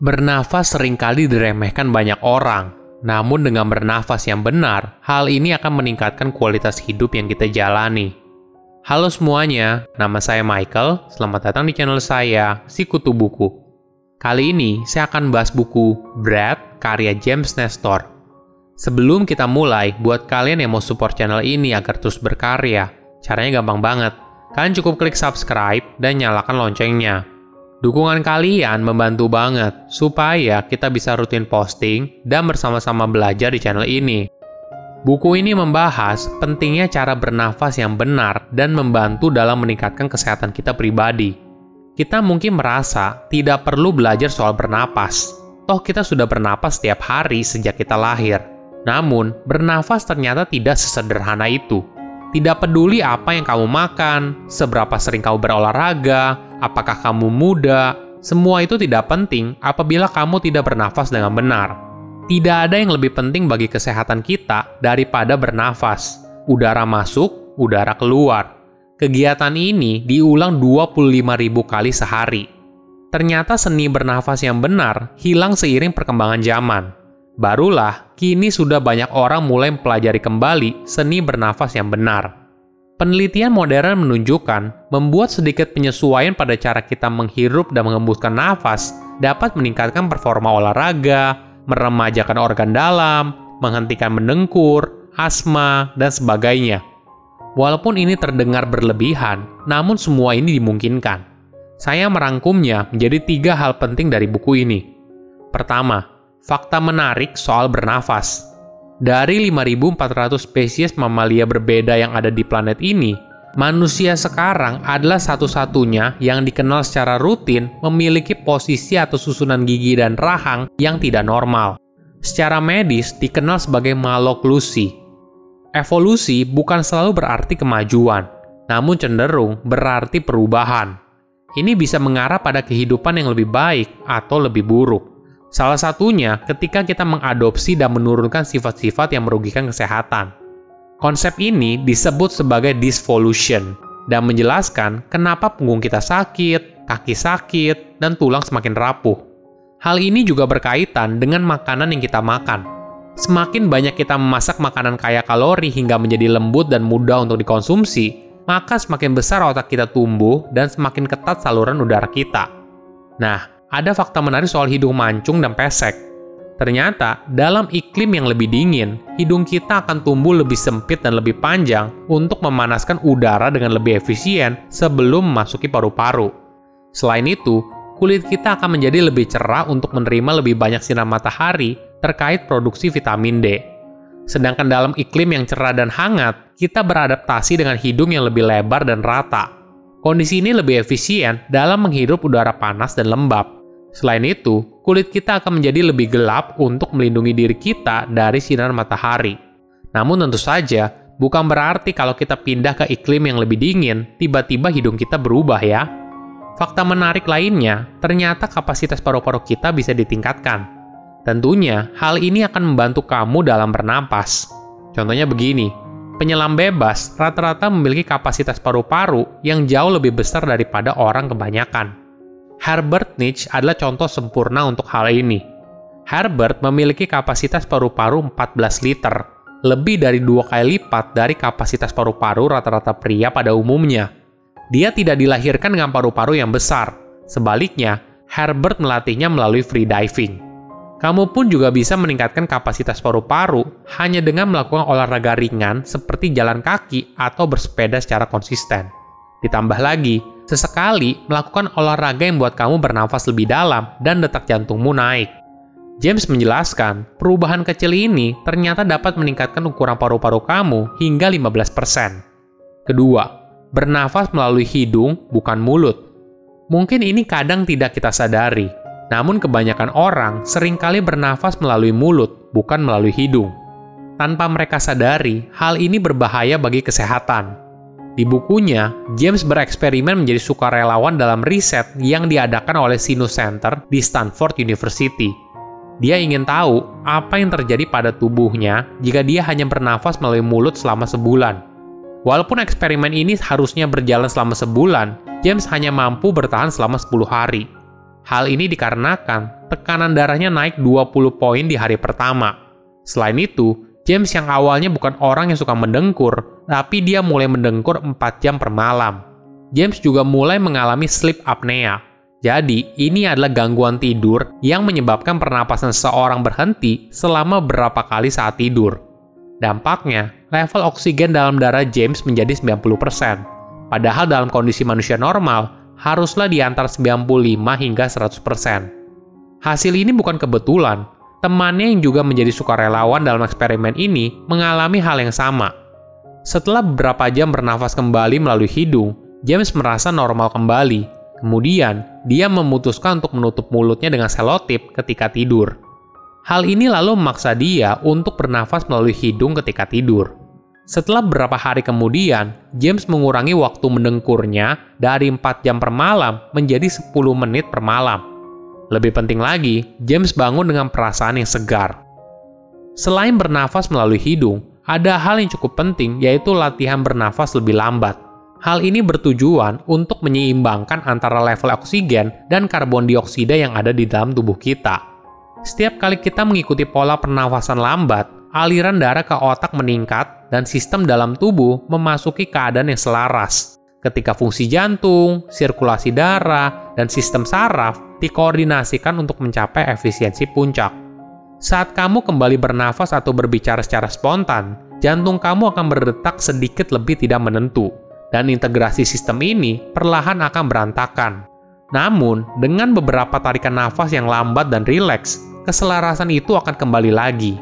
Bernafas sering kali diremehkan banyak orang, namun dengan bernafas yang benar, hal ini akan meningkatkan kualitas hidup yang kita jalani. Halo semuanya, nama saya Michael. Selamat datang di channel saya, Si Kutu Buku. Kali ini saya akan bahas buku Brad karya James Nestor. Sebelum kita mulai, buat kalian yang mau support channel ini agar terus berkarya, caranya gampang banget. Kalian cukup klik subscribe dan nyalakan loncengnya Dukungan kalian membantu banget supaya kita bisa rutin posting dan bersama-sama belajar di channel ini. Buku ini membahas pentingnya cara bernafas yang benar dan membantu dalam meningkatkan kesehatan kita pribadi. Kita mungkin merasa tidak perlu belajar soal bernapas. Toh kita sudah bernapas setiap hari sejak kita lahir. Namun, bernafas ternyata tidak sesederhana itu. Tidak peduli apa yang kamu makan, seberapa sering kamu berolahraga, apakah kamu muda, semua itu tidak penting apabila kamu tidak bernafas dengan benar. Tidak ada yang lebih penting bagi kesehatan kita daripada bernafas. Udara masuk, udara keluar. Kegiatan ini diulang 25.000 kali sehari. Ternyata seni bernafas yang benar hilang seiring perkembangan zaman. Barulah, kini sudah banyak orang mulai mempelajari kembali seni bernafas yang benar. Penelitian modern menunjukkan membuat sedikit penyesuaian pada cara kita menghirup dan mengembuskan nafas dapat meningkatkan performa olahraga, meremajakan organ dalam, menghentikan mendengkur, asma, dan sebagainya. Walaupun ini terdengar berlebihan, namun semua ini dimungkinkan. Saya merangkumnya menjadi tiga hal penting dari buku ini. Pertama, fakta menarik soal bernafas. Dari 5.400 spesies mamalia berbeda yang ada di planet ini, manusia sekarang adalah satu-satunya yang dikenal secara rutin memiliki posisi atau susunan gigi dan rahang yang tidak normal. Secara medis dikenal sebagai maloklusi. Evolusi bukan selalu berarti kemajuan, namun cenderung berarti perubahan. Ini bisa mengarah pada kehidupan yang lebih baik atau lebih buruk. Salah satunya ketika kita mengadopsi dan menurunkan sifat-sifat yang merugikan kesehatan. Konsep ini disebut sebagai disvolution dan menjelaskan kenapa punggung kita sakit, kaki sakit, dan tulang semakin rapuh. Hal ini juga berkaitan dengan makanan yang kita makan. Semakin banyak kita memasak makanan kaya kalori hingga menjadi lembut dan mudah untuk dikonsumsi, maka semakin besar otak kita tumbuh dan semakin ketat saluran udara kita. Nah, ada fakta menarik soal hidung mancung dan pesek. Ternyata, dalam iklim yang lebih dingin, hidung kita akan tumbuh lebih sempit dan lebih panjang untuk memanaskan udara dengan lebih efisien sebelum memasuki paru-paru. Selain itu, kulit kita akan menjadi lebih cerah untuk menerima lebih banyak sinar matahari terkait produksi vitamin D. Sedangkan dalam iklim yang cerah dan hangat, kita beradaptasi dengan hidung yang lebih lebar dan rata. Kondisi ini lebih efisien dalam menghirup udara panas dan lembab. Selain itu, kulit kita akan menjadi lebih gelap untuk melindungi diri kita dari sinar matahari. Namun tentu saja, bukan berarti kalau kita pindah ke iklim yang lebih dingin, tiba-tiba hidung kita berubah ya. Fakta menarik lainnya, ternyata kapasitas paru-paru kita bisa ditingkatkan. Tentunya, hal ini akan membantu kamu dalam bernapas. Contohnya begini, penyelam bebas rata-rata memiliki kapasitas paru-paru yang jauh lebih besar daripada orang kebanyakan. Herbert Nietzsche adalah contoh sempurna untuk hal ini. Herbert memiliki kapasitas paru-paru 14 liter, lebih dari dua kali lipat dari kapasitas paru-paru rata-rata pria pada umumnya. Dia tidak dilahirkan dengan paru-paru yang besar. Sebaliknya, Herbert melatihnya melalui free diving. Kamu pun juga bisa meningkatkan kapasitas paru-paru hanya dengan melakukan olahraga ringan seperti jalan kaki atau bersepeda secara konsisten. Ditambah lagi, sesekali melakukan olahraga yang membuat kamu bernafas lebih dalam dan detak jantungmu naik. James menjelaskan, perubahan kecil ini ternyata dapat meningkatkan ukuran paru-paru kamu hingga 15%. Kedua, bernafas melalui hidung bukan mulut. Mungkin ini kadang tidak kita sadari, namun kebanyakan orang sering kali bernafas melalui mulut, bukan melalui hidung. Tanpa mereka sadari, hal ini berbahaya bagi kesehatan. Di bukunya, James bereksperimen menjadi sukarelawan dalam riset yang diadakan oleh Sinus Center di Stanford University. Dia ingin tahu apa yang terjadi pada tubuhnya jika dia hanya bernafas melalui mulut selama sebulan. Walaupun eksperimen ini harusnya berjalan selama sebulan, James hanya mampu bertahan selama 10 hari. Hal ini dikarenakan tekanan darahnya naik 20 poin di hari pertama. Selain itu, James yang awalnya bukan orang yang suka mendengkur, tapi dia mulai mendengkur 4 jam per malam. James juga mulai mengalami sleep apnea. Jadi, ini adalah gangguan tidur yang menyebabkan pernapasan seseorang berhenti selama beberapa kali saat tidur. Dampaknya, level oksigen dalam darah James menjadi 90%. Padahal dalam kondisi manusia normal, haruslah di antara 95 hingga 100%. Hasil ini bukan kebetulan, Temannya yang juga menjadi sukarelawan dalam eksperimen ini mengalami hal yang sama. Setelah beberapa jam bernafas kembali melalui hidung, James merasa normal kembali. Kemudian, dia memutuskan untuk menutup mulutnya dengan selotip ketika tidur. Hal ini lalu memaksa dia untuk bernafas melalui hidung ketika tidur. Setelah beberapa hari kemudian, James mengurangi waktu mendengkurnya dari 4 jam per malam menjadi 10 menit per malam. Lebih penting lagi, James bangun dengan perasaan yang segar. Selain bernafas melalui hidung, ada hal yang cukup penting yaitu latihan bernafas lebih lambat. Hal ini bertujuan untuk menyeimbangkan antara level oksigen dan karbon dioksida yang ada di dalam tubuh kita. Setiap kali kita mengikuti pola pernafasan lambat, aliran darah ke otak meningkat dan sistem dalam tubuh memasuki keadaan yang selaras. Ketika fungsi jantung, sirkulasi darah, dan sistem saraf dikoordinasikan untuk mencapai efisiensi puncak. Saat kamu kembali bernafas atau berbicara secara spontan, jantung kamu akan berdetak sedikit lebih tidak menentu, dan integrasi sistem ini perlahan akan berantakan. Namun, dengan beberapa tarikan nafas yang lambat dan rileks, keselarasan itu akan kembali lagi.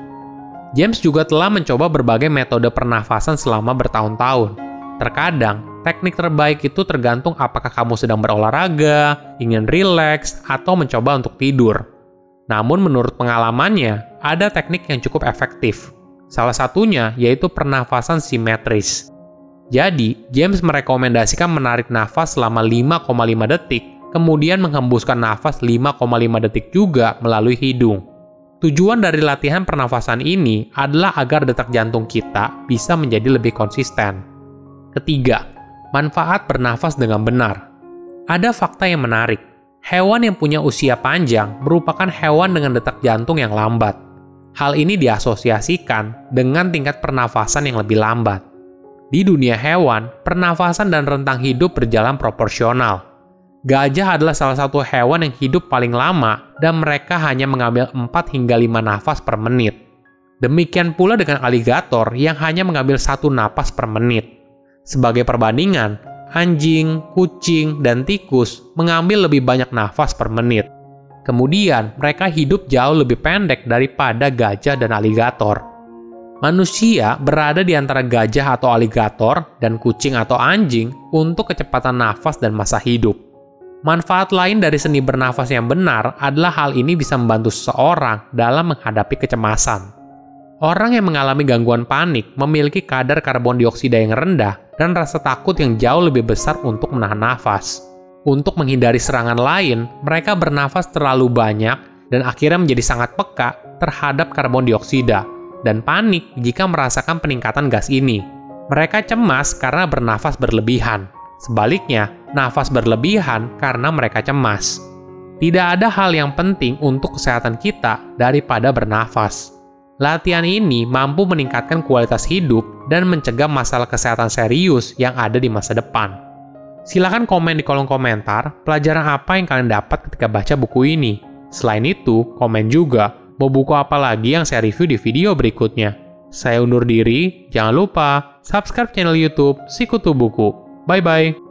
James juga telah mencoba berbagai metode pernafasan selama bertahun-tahun. Terkadang, Teknik terbaik itu tergantung apakah kamu sedang berolahraga, ingin rileks, atau mencoba untuk tidur. Namun menurut pengalamannya, ada teknik yang cukup efektif. Salah satunya yaitu pernafasan simetris. Jadi, James merekomendasikan menarik nafas selama 5,5 detik, kemudian menghembuskan nafas 5,5 detik juga melalui hidung. Tujuan dari latihan pernafasan ini adalah agar detak jantung kita bisa menjadi lebih konsisten. Ketiga, manfaat bernafas dengan benar. Ada fakta yang menarik. Hewan yang punya usia panjang merupakan hewan dengan detak jantung yang lambat. Hal ini diasosiasikan dengan tingkat pernafasan yang lebih lambat. Di dunia hewan, pernafasan dan rentang hidup berjalan proporsional. Gajah adalah salah satu hewan yang hidup paling lama dan mereka hanya mengambil 4 hingga 5 nafas per menit. Demikian pula dengan aligator yang hanya mengambil satu napas per menit. Sebagai perbandingan, anjing, kucing, dan tikus mengambil lebih banyak nafas per menit. Kemudian, mereka hidup jauh lebih pendek daripada gajah dan aligator. Manusia berada di antara gajah atau aligator dan kucing atau anjing untuk kecepatan nafas dan masa hidup. Manfaat lain dari seni bernafas yang benar adalah hal ini bisa membantu seseorang dalam menghadapi kecemasan. Orang yang mengalami gangguan panik memiliki kadar karbon dioksida yang rendah dan rasa takut yang jauh lebih besar untuk menahan nafas. Untuk menghindari serangan lain, mereka bernafas terlalu banyak dan akhirnya menjadi sangat peka terhadap karbon dioksida dan panik jika merasakan peningkatan gas ini. Mereka cemas karena bernafas berlebihan. Sebaliknya, nafas berlebihan karena mereka cemas. Tidak ada hal yang penting untuk kesehatan kita daripada bernafas. Latihan ini mampu meningkatkan kualitas hidup dan mencegah masalah kesehatan serius yang ada di masa depan. Silahkan komen di kolom komentar pelajaran apa yang kalian dapat ketika baca buku ini. Selain itu, komen juga mau buku apa lagi yang saya review di video berikutnya. Saya undur diri, jangan lupa subscribe channel YouTube Sikutu Buku. Bye bye.